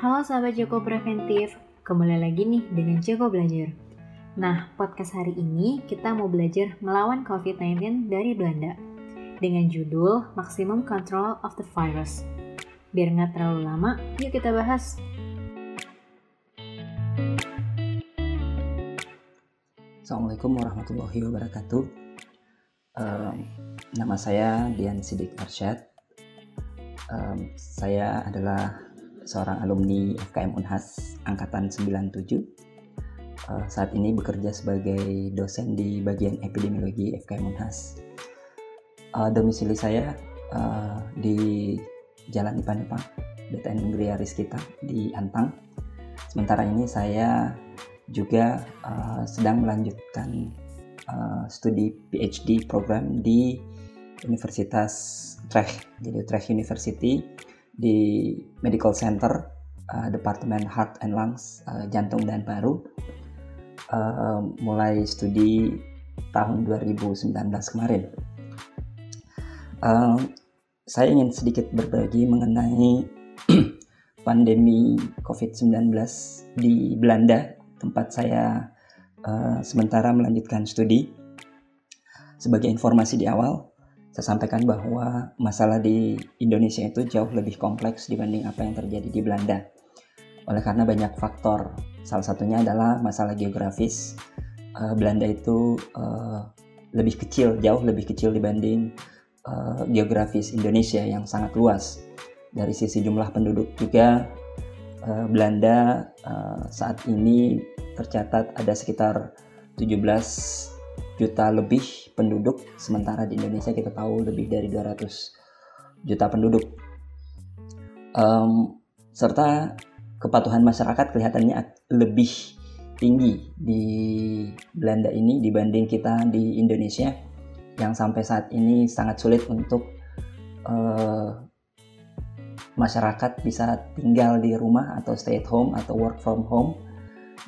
Halo sahabat Joko Preventif, kembali lagi nih dengan Joko Belajar. Nah, podcast hari ini kita mau belajar melawan COVID-19 dari Belanda dengan judul Maximum Control of the Virus. Biar nggak terlalu lama, yuk kita bahas. Assalamualaikum warahmatullahi wabarakatuh. Um, nama saya Dian Sidik Arsyad. Um, saya adalah seorang alumni FKM Unhas angkatan 97. Uh, saat ini bekerja sebagai dosen di bagian epidemiologi FKM Unhas. Uh, domisili saya uh, di Jalan Ipanepa, BTN Negeri Ariskita di Antang. Sementara ini saya juga uh, sedang melanjutkan uh, studi PhD program di Universitas Utrecht, jadi Utrecht University di Medical Center uh, Departemen Heart and Lungs uh, Jantung dan Paru uh, mulai studi tahun 2019 kemarin. Uh, saya ingin sedikit berbagi mengenai pandemi COVID-19 di Belanda tempat saya uh, sementara melanjutkan studi. Sebagai informasi di awal, saya sampaikan bahwa masalah di Indonesia itu jauh lebih kompleks dibanding apa yang terjadi di Belanda. Oleh karena banyak faktor, salah satunya adalah masalah geografis. Uh, Belanda itu uh, lebih kecil, jauh lebih kecil dibanding uh, geografis Indonesia yang sangat luas. Dari sisi jumlah penduduk juga uh, Belanda uh, saat ini tercatat ada sekitar 17 juta lebih penduduk sementara di Indonesia kita tahu lebih dari 200 juta penduduk. Um, serta kepatuhan masyarakat kelihatannya lebih tinggi di Belanda ini dibanding kita di Indonesia yang sampai saat ini sangat sulit untuk uh, masyarakat bisa tinggal di rumah atau stay at home atau work from home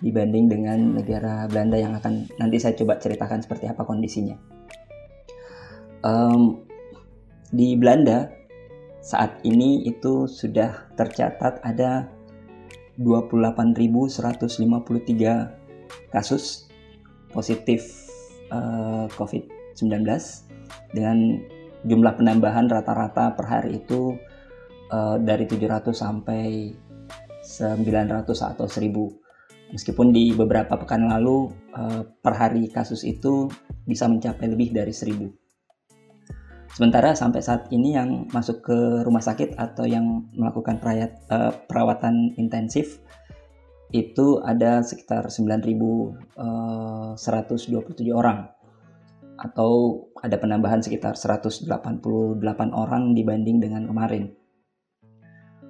dibanding dengan negara Belanda yang akan nanti saya coba ceritakan seperti apa kondisinya. Um, di Belanda saat ini itu sudah tercatat ada 28.153 kasus positif uh, eh, COVID-19 dengan jumlah penambahan rata-rata per hari itu uh, dari 700 sampai 900 atau 1000 Meskipun di beberapa pekan lalu uh, per hari kasus itu bisa mencapai lebih dari 1000. Sementara sampai saat ini yang masuk ke rumah sakit atau yang melakukan perayat, uh, perawatan intensif itu ada sekitar 9.127 uh, orang atau ada penambahan sekitar 188 orang dibanding dengan kemarin.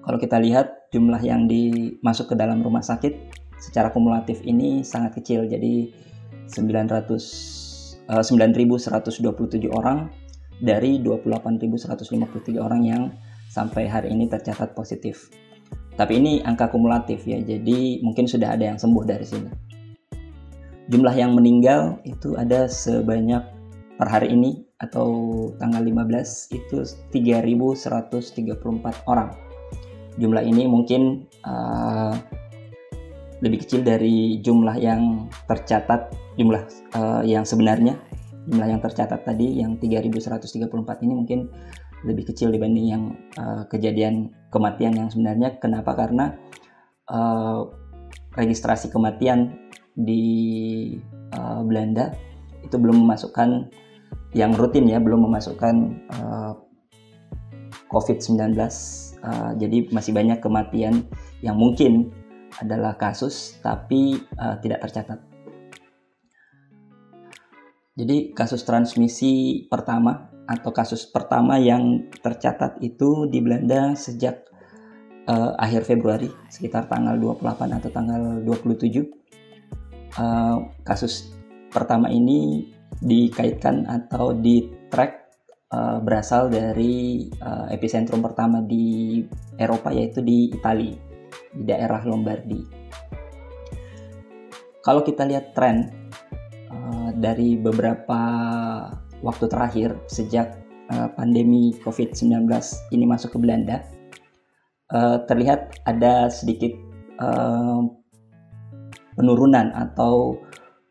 Kalau kita lihat jumlah yang dimasuk ke dalam rumah sakit secara kumulatif ini sangat kecil jadi 900 uh, 9127 orang dari 28.153 orang yang sampai hari ini tercatat positif. Tapi ini angka kumulatif ya, jadi mungkin sudah ada yang sembuh dari sini. Jumlah yang meninggal itu ada sebanyak per hari ini atau tanggal 15 itu 3.134 orang. Jumlah ini mungkin uh, lebih kecil dari jumlah yang tercatat jumlah uh, yang sebenarnya. Jumlah yang tercatat tadi yang 3134 ini mungkin lebih kecil dibanding yang uh, kejadian kematian yang sebenarnya. Kenapa? Karena uh, registrasi kematian di uh, Belanda itu belum memasukkan yang rutin ya belum memasukkan uh, COVID-19 uh, jadi masih banyak kematian yang mungkin adalah kasus tapi uh, tidak tercatat. Jadi kasus transmisi pertama atau kasus pertama yang tercatat itu di Belanda sejak uh, akhir Februari sekitar tanggal 28 atau tanggal 27. Uh, kasus pertama ini dikaitkan atau di track uh, berasal dari uh, epicentrum pertama di Eropa yaitu di Italia di daerah Lombardi. Kalau kita lihat tren uh, dari beberapa waktu terakhir sejak uh, pandemi COVID-19 ini masuk ke Belanda, uh, terlihat ada sedikit uh, penurunan atau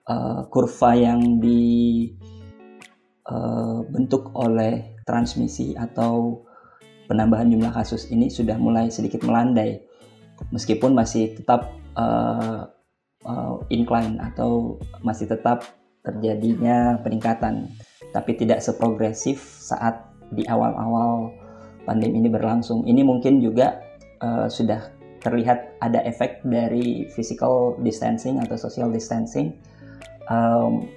uh, kurva yang dibentuk oleh transmisi atau penambahan jumlah kasus ini sudah mulai sedikit melandai meskipun masih tetap uh, uh, incline atau masih tetap terjadinya peningkatan tapi tidak seprogresif saat di awal-awal pandemi ini berlangsung ini mungkin juga uh, sudah terlihat ada efek dari physical distancing atau social distancing um,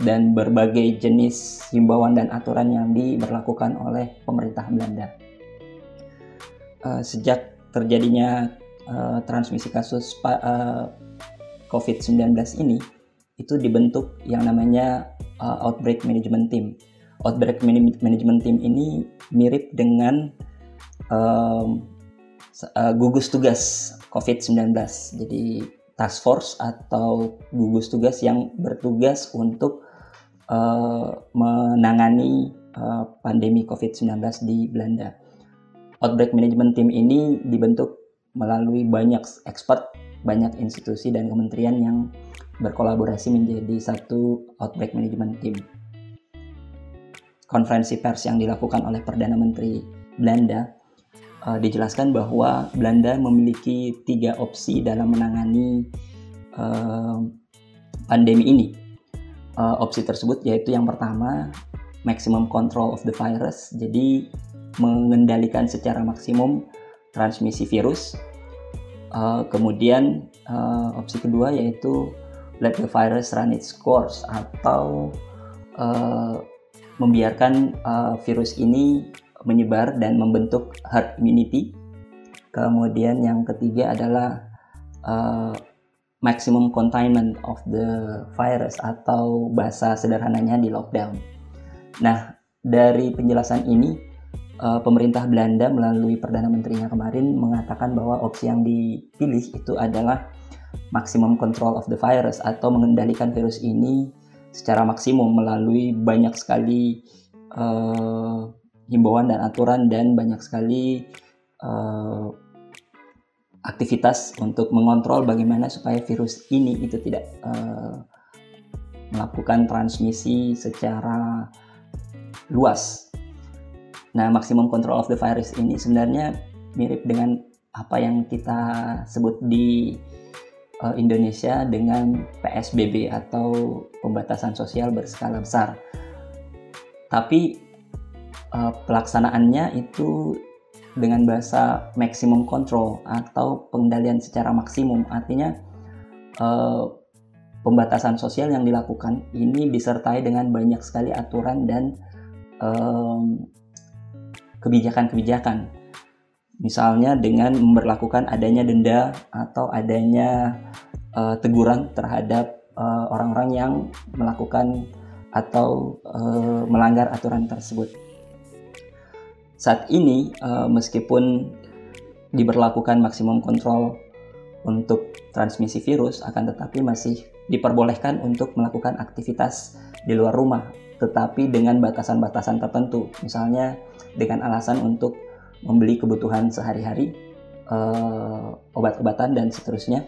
dan berbagai jenis himbauan dan aturan yang diberlakukan oleh pemerintah Belanda. Uh, sejak terjadinya uh, transmisi kasus uh, COVID-19 ini, itu dibentuk yang namanya uh, Outbreak Management Team. Outbreak Management Team ini mirip dengan um, uh, gugus tugas COVID-19. Jadi task force atau gugus tugas yang bertugas untuk uh, menangani uh, pandemi COVID-19 di Belanda. Outbreak Management Team ini dibentuk melalui banyak expert, banyak institusi dan kementerian yang berkolaborasi menjadi satu Outbreak Management Team. Konferensi pers yang dilakukan oleh Perdana Menteri Belanda uh, dijelaskan bahwa Belanda memiliki tiga opsi dalam menangani uh, pandemi ini. Uh, opsi tersebut yaitu yang pertama maximum control of the virus, jadi mengendalikan secara maksimum transmisi virus. Uh, kemudian uh, opsi kedua yaitu let the virus run its course atau uh, membiarkan uh, virus ini menyebar dan membentuk herd immunity. Kemudian yang ketiga adalah uh, maximum containment of the virus atau bahasa sederhananya di lockdown. Nah, dari penjelasan ini uh, pemerintah Belanda melalui perdana menterinya kemarin mengatakan bahwa opsi yang dipilih itu adalah maximum control of the virus atau mengendalikan virus ini secara maksimum melalui banyak sekali uh, himbauan dan aturan dan banyak sekali uh, aktivitas untuk mengontrol bagaimana supaya virus ini itu tidak uh, melakukan transmisi secara luas. Nah, maksimum control of the virus ini sebenarnya mirip dengan apa yang kita sebut di uh, Indonesia dengan PSBB atau pembatasan sosial berskala besar. Tapi uh, pelaksanaannya itu dengan bahasa maximum control atau pengendalian secara maksimum artinya uh, pembatasan sosial yang dilakukan ini disertai dengan banyak sekali aturan dan kebijakan-kebijakan. Misalnya dengan memperlakukan adanya denda atau adanya uh, teguran terhadap orang-orang uh, yang melakukan atau uh, melanggar aturan tersebut. Saat ini uh, meskipun diberlakukan maksimum kontrol untuk transmisi virus akan tetapi masih diperbolehkan untuk melakukan aktivitas di luar rumah tetapi dengan batasan-batasan tertentu. Misalnya dengan alasan untuk membeli kebutuhan sehari-hari uh, obat-obatan dan seterusnya.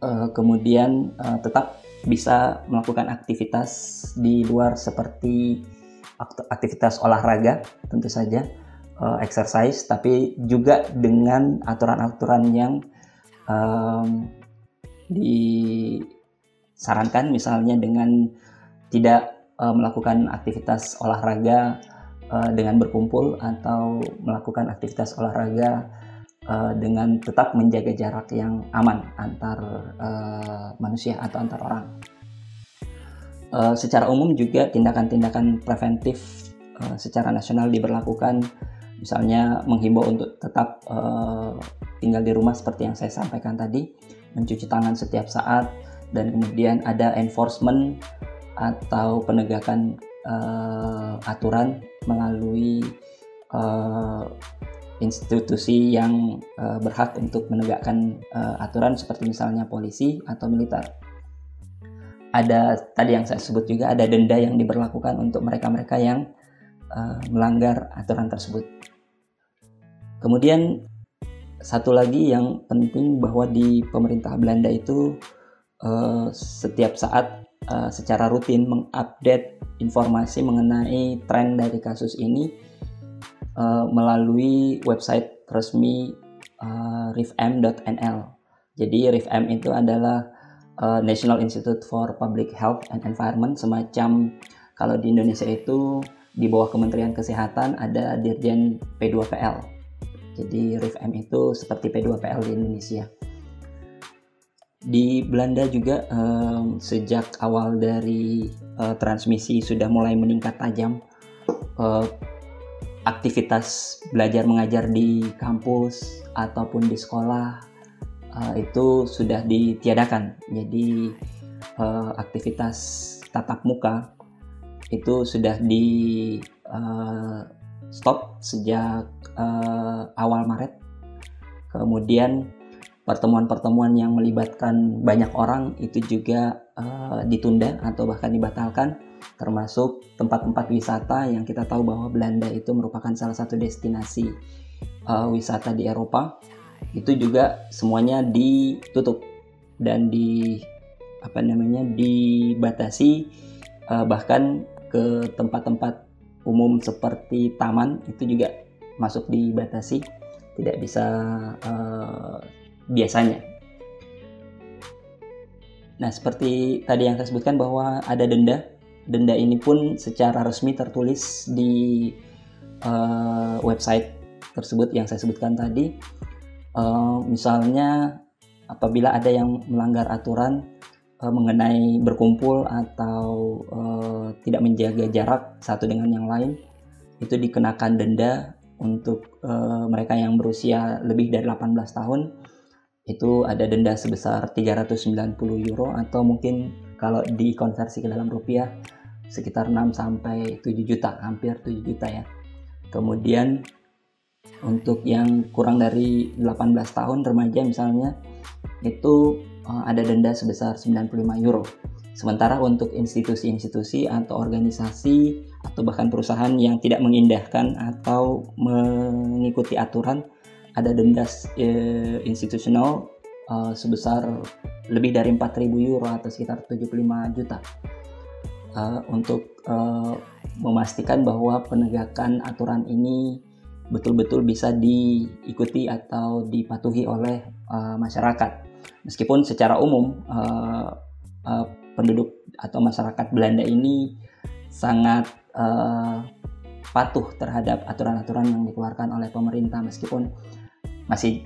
Uh, kemudian uh, tetap bisa melakukan aktivitas di luar seperti aktivitas olahraga tentu saja uh, exercise tapi juga dengan aturan-aturan yang um, disarankan misalnya dengan tidak uh, melakukan aktivitas olahraga uh, dengan berkumpul atau melakukan aktivitas olahraga uh, dengan tetap menjaga jarak yang aman antar uh, manusia atau antar orang. Uh, secara umum juga tindakan-tindakan preventif uh, secara nasional diberlakukan, misalnya menghimbau untuk tetap uh, tinggal di rumah seperti yang saya sampaikan tadi, mencuci tangan setiap saat, dan kemudian ada enforcement atau penegakan uh, aturan melalui uh, institusi yang uh, berhak untuk menegakkan uh, aturan seperti misalnya polisi atau militer ada tadi yang saya sebut juga ada denda yang diberlakukan untuk mereka-mereka yang uh, melanggar aturan tersebut. Kemudian satu lagi yang penting bahwa di pemerintah Belanda itu uh, setiap saat uh, secara rutin mengupdate informasi mengenai tren dari kasus ini uh, melalui website resmi uh, rifm.nl. Jadi rifm itu adalah uh, National Institute for Public Health and Environment semacam kalau di Indonesia itu di bawah Kementerian Kesehatan ada Dirjen P2PL jadi RIFM itu seperti P2PL di Indonesia. Di Belanda juga um, sejak awal dari uh, transmisi sudah mulai meningkat tajam. Uh, aktivitas belajar mengajar di kampus ataupun di sekolah uh, itu sudah ditiadakan. Jadi uh, aktivitas tatap muka itu sudah di uh, stop sejak uh, awal Maret. Kemudian pertemuan-pertemuan yang melibatkan banyak orang itu juga uh, ditunda atau bahkan dibatalkan termasuk tempat-tempat wisata yang kita tahu bahwa Belanda itu merupakan salah satu destinasi uh, wisata di Eropa. Itu juga semuanya ditutup dan di apa namanya dibatasi uh, bahkan ke tempat-tempat umum seperti taman itu juga masuk dibatasi. Tidak bisa uh, biasanya. Nah, seperti tadi yang saya sebutkan bahwa ada denda. Denda ini pun secara resmi tertulis di uh, website tersebut yang saya sebutkan tadi. Uh, misalnya apabila ada yang melanggar aturan uh, mengenai berkumpul atau uh, tidak menjaga jarak satu dengan yang lain itu dikenakan denda untuk uh, mereka yang berusia lebih dari 18 tahun itu ada denda sebesar 390 euro atau mungkin kalau dikonversi ke dalam rupiah sekitar 6 sampai 7 juta, hampir 7 juta ya. Kemudian untuk yang kurang dari 18 tahun remaja misalnya itu uh, ada denda sebesar 95 euro. Sementara untuk institusi-institusi atau organisasi atau bahkan perusahaan yang tidak mengindahkan atau mengikuti aturan ada denda eh, institusional uh, sebesar lebih dari 4.000 euro atau sekitar 75 juta uh, untuk memastikan bahwa penegakan aturan ini betul-betul bisa diikuti atau dipatuhi oleh masyarakat. Meskipun secara umum penduduk atau masyarakat Belanda ini sangat uh, patuh terhadap aturan-aturan yang dikeluarkan oleh pemerintah meskipun masih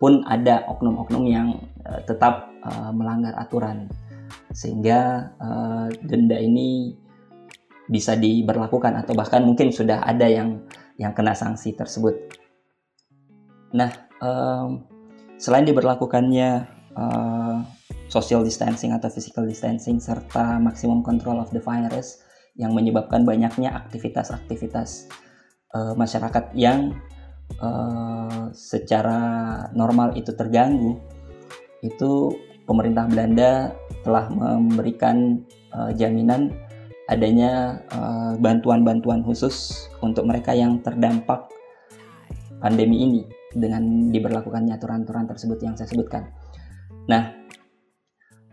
pun ada oknum-oknum yang uh, tetap uh, melanggar aturan sehingga uh, denda ini bisa diberlakukan atau bahkan mungkin sudah ada yang yang kena sanksi tersebut. Nah, um, selain diberlakukannya uh, social distancing atau physical distancing serta maximum control of the virus yang menyebabkan banyaknya aktivitas-aktivitas uh, masyarakat yang uh, secara normal itu terganggu, itu pemerintah Belanda telah memberikan uh, jaminan adanya bantuan-bantuan uh, khusus untuk mereka yang terdampak pandemi ini dengan diberlakukannya aturan-aturan tersebut yang saya sebutkan. Nah,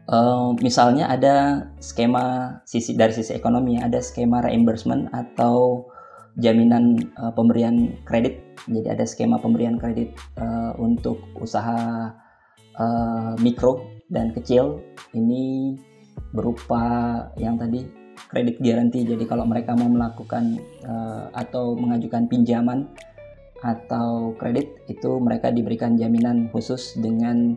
uh, misalnya ada skema sisi dari sisi ekonomi, ada skema reimbursement atau jaminan uh, pemberian kredit. Jadi ada skema pemberian kredit uh, untuk usaha uh, mikro dan kecil. Ini berupa yang tadi kredit garanti. Jadi kalau mereka mau melakukan uh, atau mengajukan pinjaman atau kredit itu mereka diberikan jaminan khusus dengan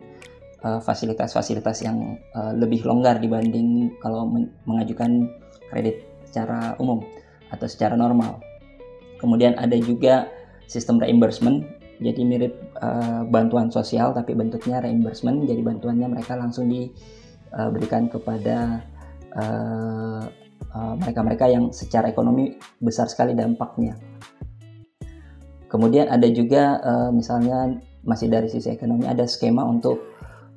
fasilitas-fasilitas uh, yang uh, lebih longgar dibanding kalau mengajukan kredit secara umum atau secara normal. Kemudian ada juga sistem reimbursement, jadi mirip uh, bantuan sosial tapi bentuknya reimbursement, jadi bantuannya mereka langsung diberikan kepada uh, Eh, mereka-mereka uh, yang secara ekonomi besar sekali dampaknya. Kemudian ada juga uh, misalnya masih dari sisi ekonomi ada skema untuk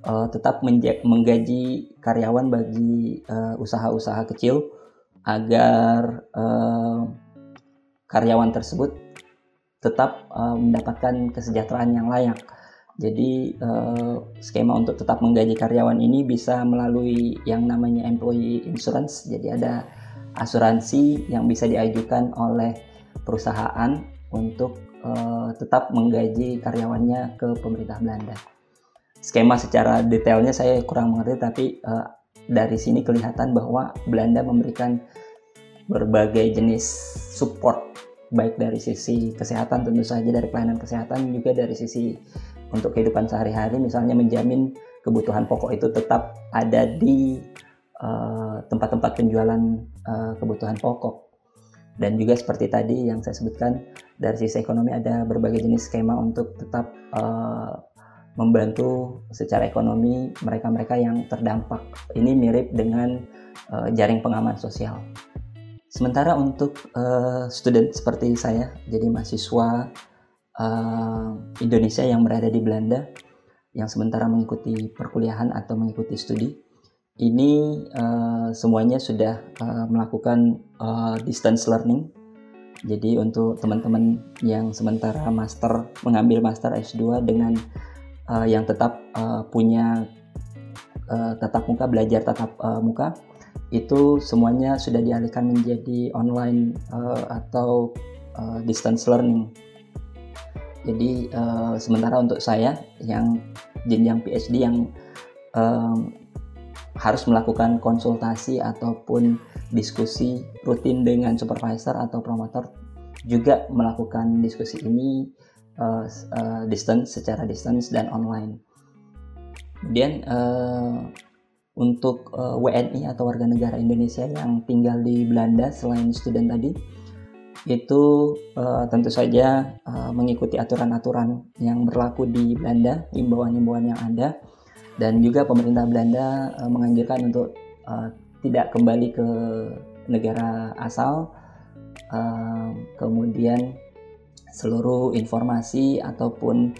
uh, tetap menggaji karyawan bagi usaha-usaha kecil agar uh, karyawan tersebut tetap uh, mendapatkan kesejahteraan yang layak. Jadi uh, skema untuk tetap menggaji karyawan ini bisa melalui yang namanya employee insurance. Jadi ada asuransi yang bisa diajukan oleh perusahaan untuk uh, tetap menggaji karyawannya ke pemerintah Belanda. Skema secara detailnya saya kurang mengerti, tapi uh, dari sini kelihatan bahwa Belanda memberikan berbagai jenis support baik dari sisi kesehatan tentu saja dari pelayanan kesehatan juga dari sisi untuk kehidupan sehari-hari misalnya menjamin kebutuhan pokok itu tetap ada di eh, tempat-tempat uh, penjualan uh, kebutuhan pokok. Dan juga seperti tadi yang saya sebutkan dari sisi ekonomi ada berbagai jenis skema untuk tetap uh, membantu secara ekonomi mereka-mereka yang terdampak. Ini mirip dengan uh, jaring pengaman sosial Sementara untuk uh, student seperti saya, jadi mahasiswa uh, Indonesia yang berada di Belanda, yang sementara mengikuti perkuliahan atau mengikuti studi, ini uh, semuanya sudah uh, melakukan uh, distance learning. Jadi untuk teman-teman yang sementara master mengambil master S2 dengan uh, yang tetap uh, punya uh, tatap muka belajar tatap uh, muka itu semuanya sudah dialihkan menjadi online uh, atau uh, distance learning. Jadi uh, sementara untuk saya yang jenjang PhD yang um, harus melakukan konsultasi ataupun diskusi rutin dengan supervisor atau promotor juga melakukan diskusi ini uh, uh, distance secara distance dan online. Kemudian uh, untuk uh, eh, WNI atau warga negara Indonesia yang tinggal di Belanda selain student tadi itu uh, tentu saja uh, mengikuti aturan-aturan yang berlaku di Belanda, himbauan-himbauan yang ada. Dan juga pemerintah Belanda uh, menganjurkan untuk uh, tidak kembali ke negara asal. Uh, kemudian seluruh informasi ataupun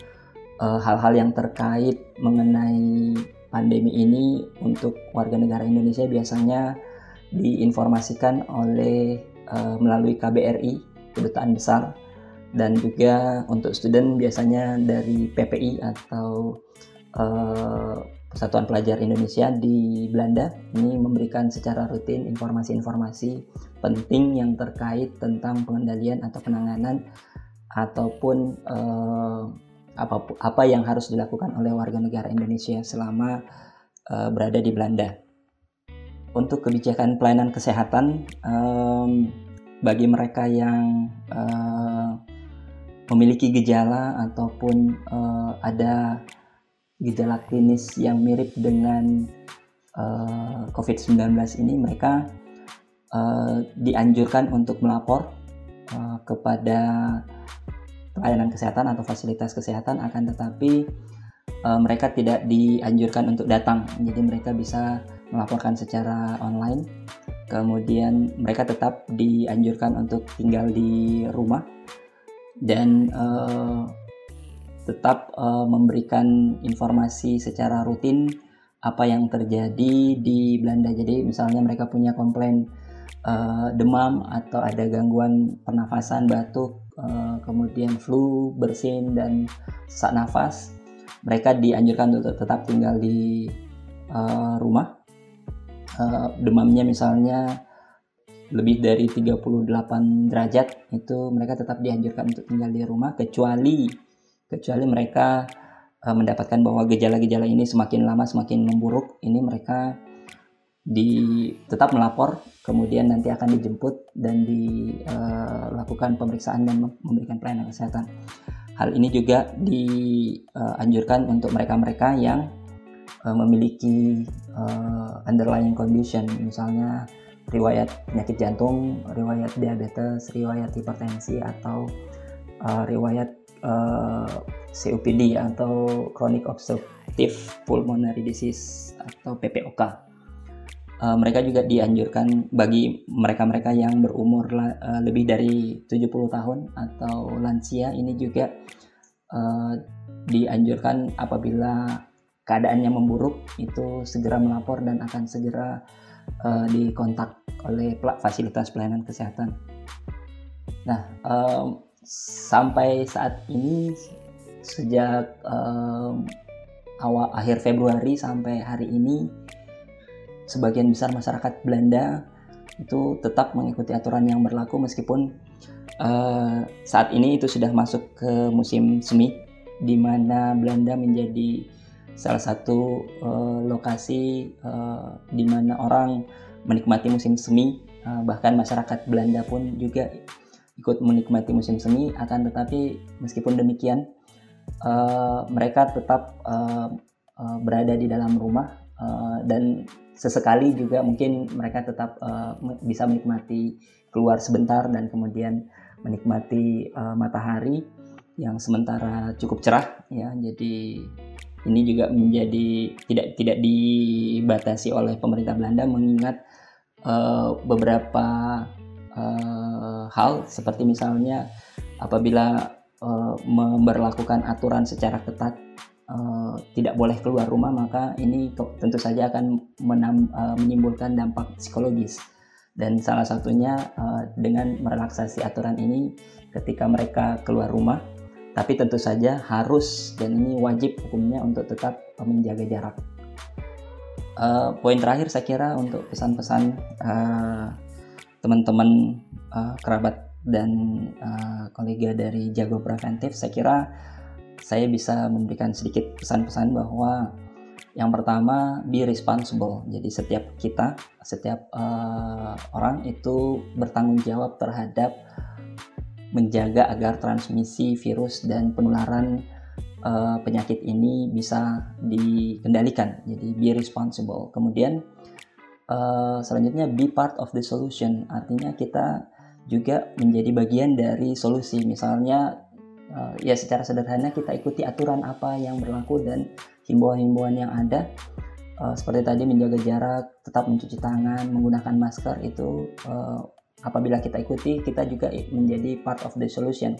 hal-hal uh, yang terkait mengenai pandemi ini untuk warga negara Indonesia biasanya diinformasikan oleh uh, melalui KBRI kedutaan besar. Dan juga untuk student biasanya dari PPI atau uh, Persatuan Pelajar Indonesia di Belanda ini memberikan secara rutin informasi-informasi penting yang terkait tentang pengendalian atau penanganan ataupun uh, apa apa yang harus dilakukan oleh warga negara Indonesia selama uh, berada di Belanda. Untuk kebijakan pelayanan kesehatan um, bagi mereka yang uh, memiliki gejala ataupun uh, ada gejala klinis yang mirip dengan uh, COVID-19 ini mereka uh, dianjurkan untuk melapor uh, kepada pelayanan kesehatan atau fasilitas kesehatan akan tetapi uh, mereka tidak dianjurkan untuk datang jadi mereka bisa melaporkan secara online kemudian mereka tetap dianjurkan untuk tinggal di rumah dan uh, tetap uh, memberikan informasi secara rutin apa yang terjadi di Belanda. Jadi misalnya mereka punya komplain uh, demam atau ada gangguan pernafasan, batuk, kemudian flu, bersin dan sesak nafas, mereka dianjurkan untuk tetap tinggal di uh, rumah. Uh, demamnya misalnya lebih dari 38 derajat itu mereka tetap dianjurkan untuk tinggal di rumah kecuali kecuali mereka uh, mendapatkan bahwa gejala-gejala ini semakin lama semakin memburuk ini mereka di tetap melapor kemudian nanti akan dijemput dan dilakukan pemeriksaan dan memberikan pelayanan kesehatan. Hal ini juga dianjurkan untuk mereka-mereka yang uh, memiliki underlying condition, misalnya riwayat penyakit jantung, riwayat diabetes, riwayat hipertensi atau riwayat COPD atau chronic obstructive pulmonary disease atau PPOK uh, mereka juga dianjurkan bagi mereka-mereka yang berumur uh, lebih dari 70 tahun atau lansia ini juga uh, dianjurkan apabila keadaannya memburuk itu segera melapor dan akan segera uh, dikontak oleh fasilitas pelayanan kesehatan. Nah, um, sampai saat ini sejak um, awal akhir Februari sampai hari ini sebagian besar masyarakat Belanda itu tetap mengikuti aturan yang berlaku meskipun uh, saat ini itu sudah masuk ke musim semi di mana Belanda menjadi salah satu uh, lokasi uh, di mana orang menikmati musim semi uh, bahkan masyarakat Belanda pun juga ikut menikmati musim semi akan tetapi meskipun demikian uh, mereka tetap uh, uh, berada di dalam rumah uh, dan sesekali juga mungkin mereka tetap uh, bisa menikmati keluar sebentar dan kemudian menikmati uh, matahari yang sementara cukup cerah ya. Jadi ini juga menjadi tidak tidak dibatasi oleh pemerintah Belanda mengingat uh, beberapa uh, hal seperti misalnya apabila uh, memperlakukan aturan secara ketat uh, tidak boleh keluar rumah maka ini tentu saja akan menam, uh, menimbulkan dampak psikologis dan salah satunya uh, dengan merelaksasi aturan ini ketika mereka keluar rumah tapi tentu saja harus dan ini wajib hukumnya untuk tetap menjaga jarak. Uh, poin terakhir saya kira untuk pesan-pesan uh, teman-teman uh, kerabat dan uh, kolega dari Jago Preventif, saya kira saya bisa memberikan sedikit pesan-pesan bahwa yang pertama be responsible. Jadi setiap kita, setiap uh, orang itu bertanggung jawab terhadap menjaga agar transmisi virus dan penularan uh, penyakit ini bisa dikendalikan. Jadi be responsible. Kemudian uh, selanjutnya be part of the solution. Artinya kita juga menjadi bagian dari solusi. Misalnya uh, ya secara sederhana kita ikuti aturan apa yang berlaku dan himbauan-himbauan yang ada uh, seperti tadi menjaga jarak, tetap mencuci tangan, menggunakan masker itu uh, apabila kita ikuti kita juga menjadi part of the solution.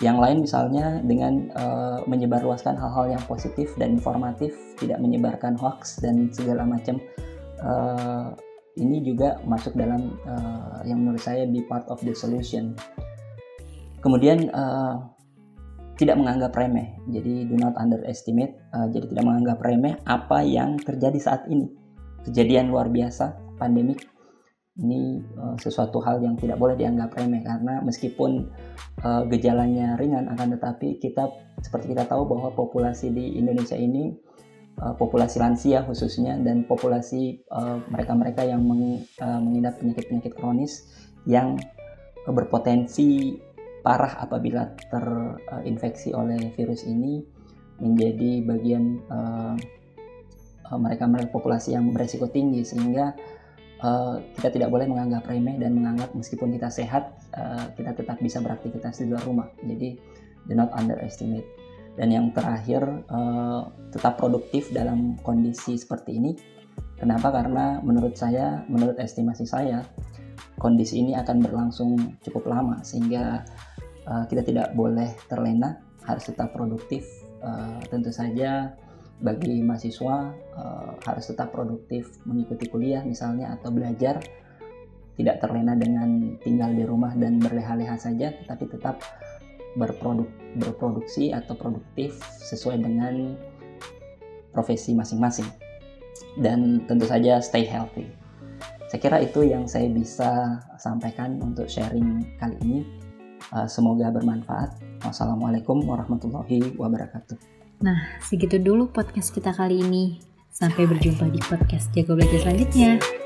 Yang lain misalnya dengan uh, menyebarluaskan hal-hal yang positif dan informatif, tidak menyebarkan hoax dan segala macam. Uh, ini juga masuk dalam uh, yang menurut saya be part of the solution. Kemudian uh, tidak menganggap remeh. Jadi do not underestimate. Uh, jadi tidak menganggap remeh apa yang terjadi saat ini. Kejadian luar biasa, pandemik. Ini uh, sesuatu hal yang tidak boleh dianggap remeh karena meskipun uh, gejalanya ringan akan tetapi kita seperti kita tahu bahwa populasi di Indonesia ini uh, populasi lansia khususnya dan populasi mereka-mereka uh, yang meng, uh, mengidap penyakit-penyakit kronis yang berpotensi parah apabila terinfeksi oleh virus ini menjadi bagian uh, mereka mereka populasi yang beresiko tinggi sehingga uh, kita tidak boleh menganggap remeh dan menganggap meskipun kita sehat uh, kita tetap bisa beraktivitas di luar rumah. Jadi do not underestimate. Dan yang terakhir uh, tetap produktif dalam kondisi seperti ini. Kenapa? Karena menurut saya menurut estimasi saya kondisi ini akan berlangsung cukup lama sehingga uh, kita tidak boleh terlena harus tetap produktif. Uh, tentu saja bagi mahasiswa uh, harus tetap produktif mengikuti kuliah misalnya atau belajar. Tidak terlena dengan tinggal di rumah dan berleha-leha saja tetapi tetap berproduk berproduksi atau produktif sesuai dengan profesi masing-masing. Dan tentu saja stay healthy. Saya kira itu yang saya bisa sampaikan untuk sharing kali ini semoga bermanfaat. Wassalamualaikum warahmatullahi wabarakatuh. Nah, segitu dulu podcast kita kali ini. Sampai berjumpa di podcast Jago Belajar selanjutnya.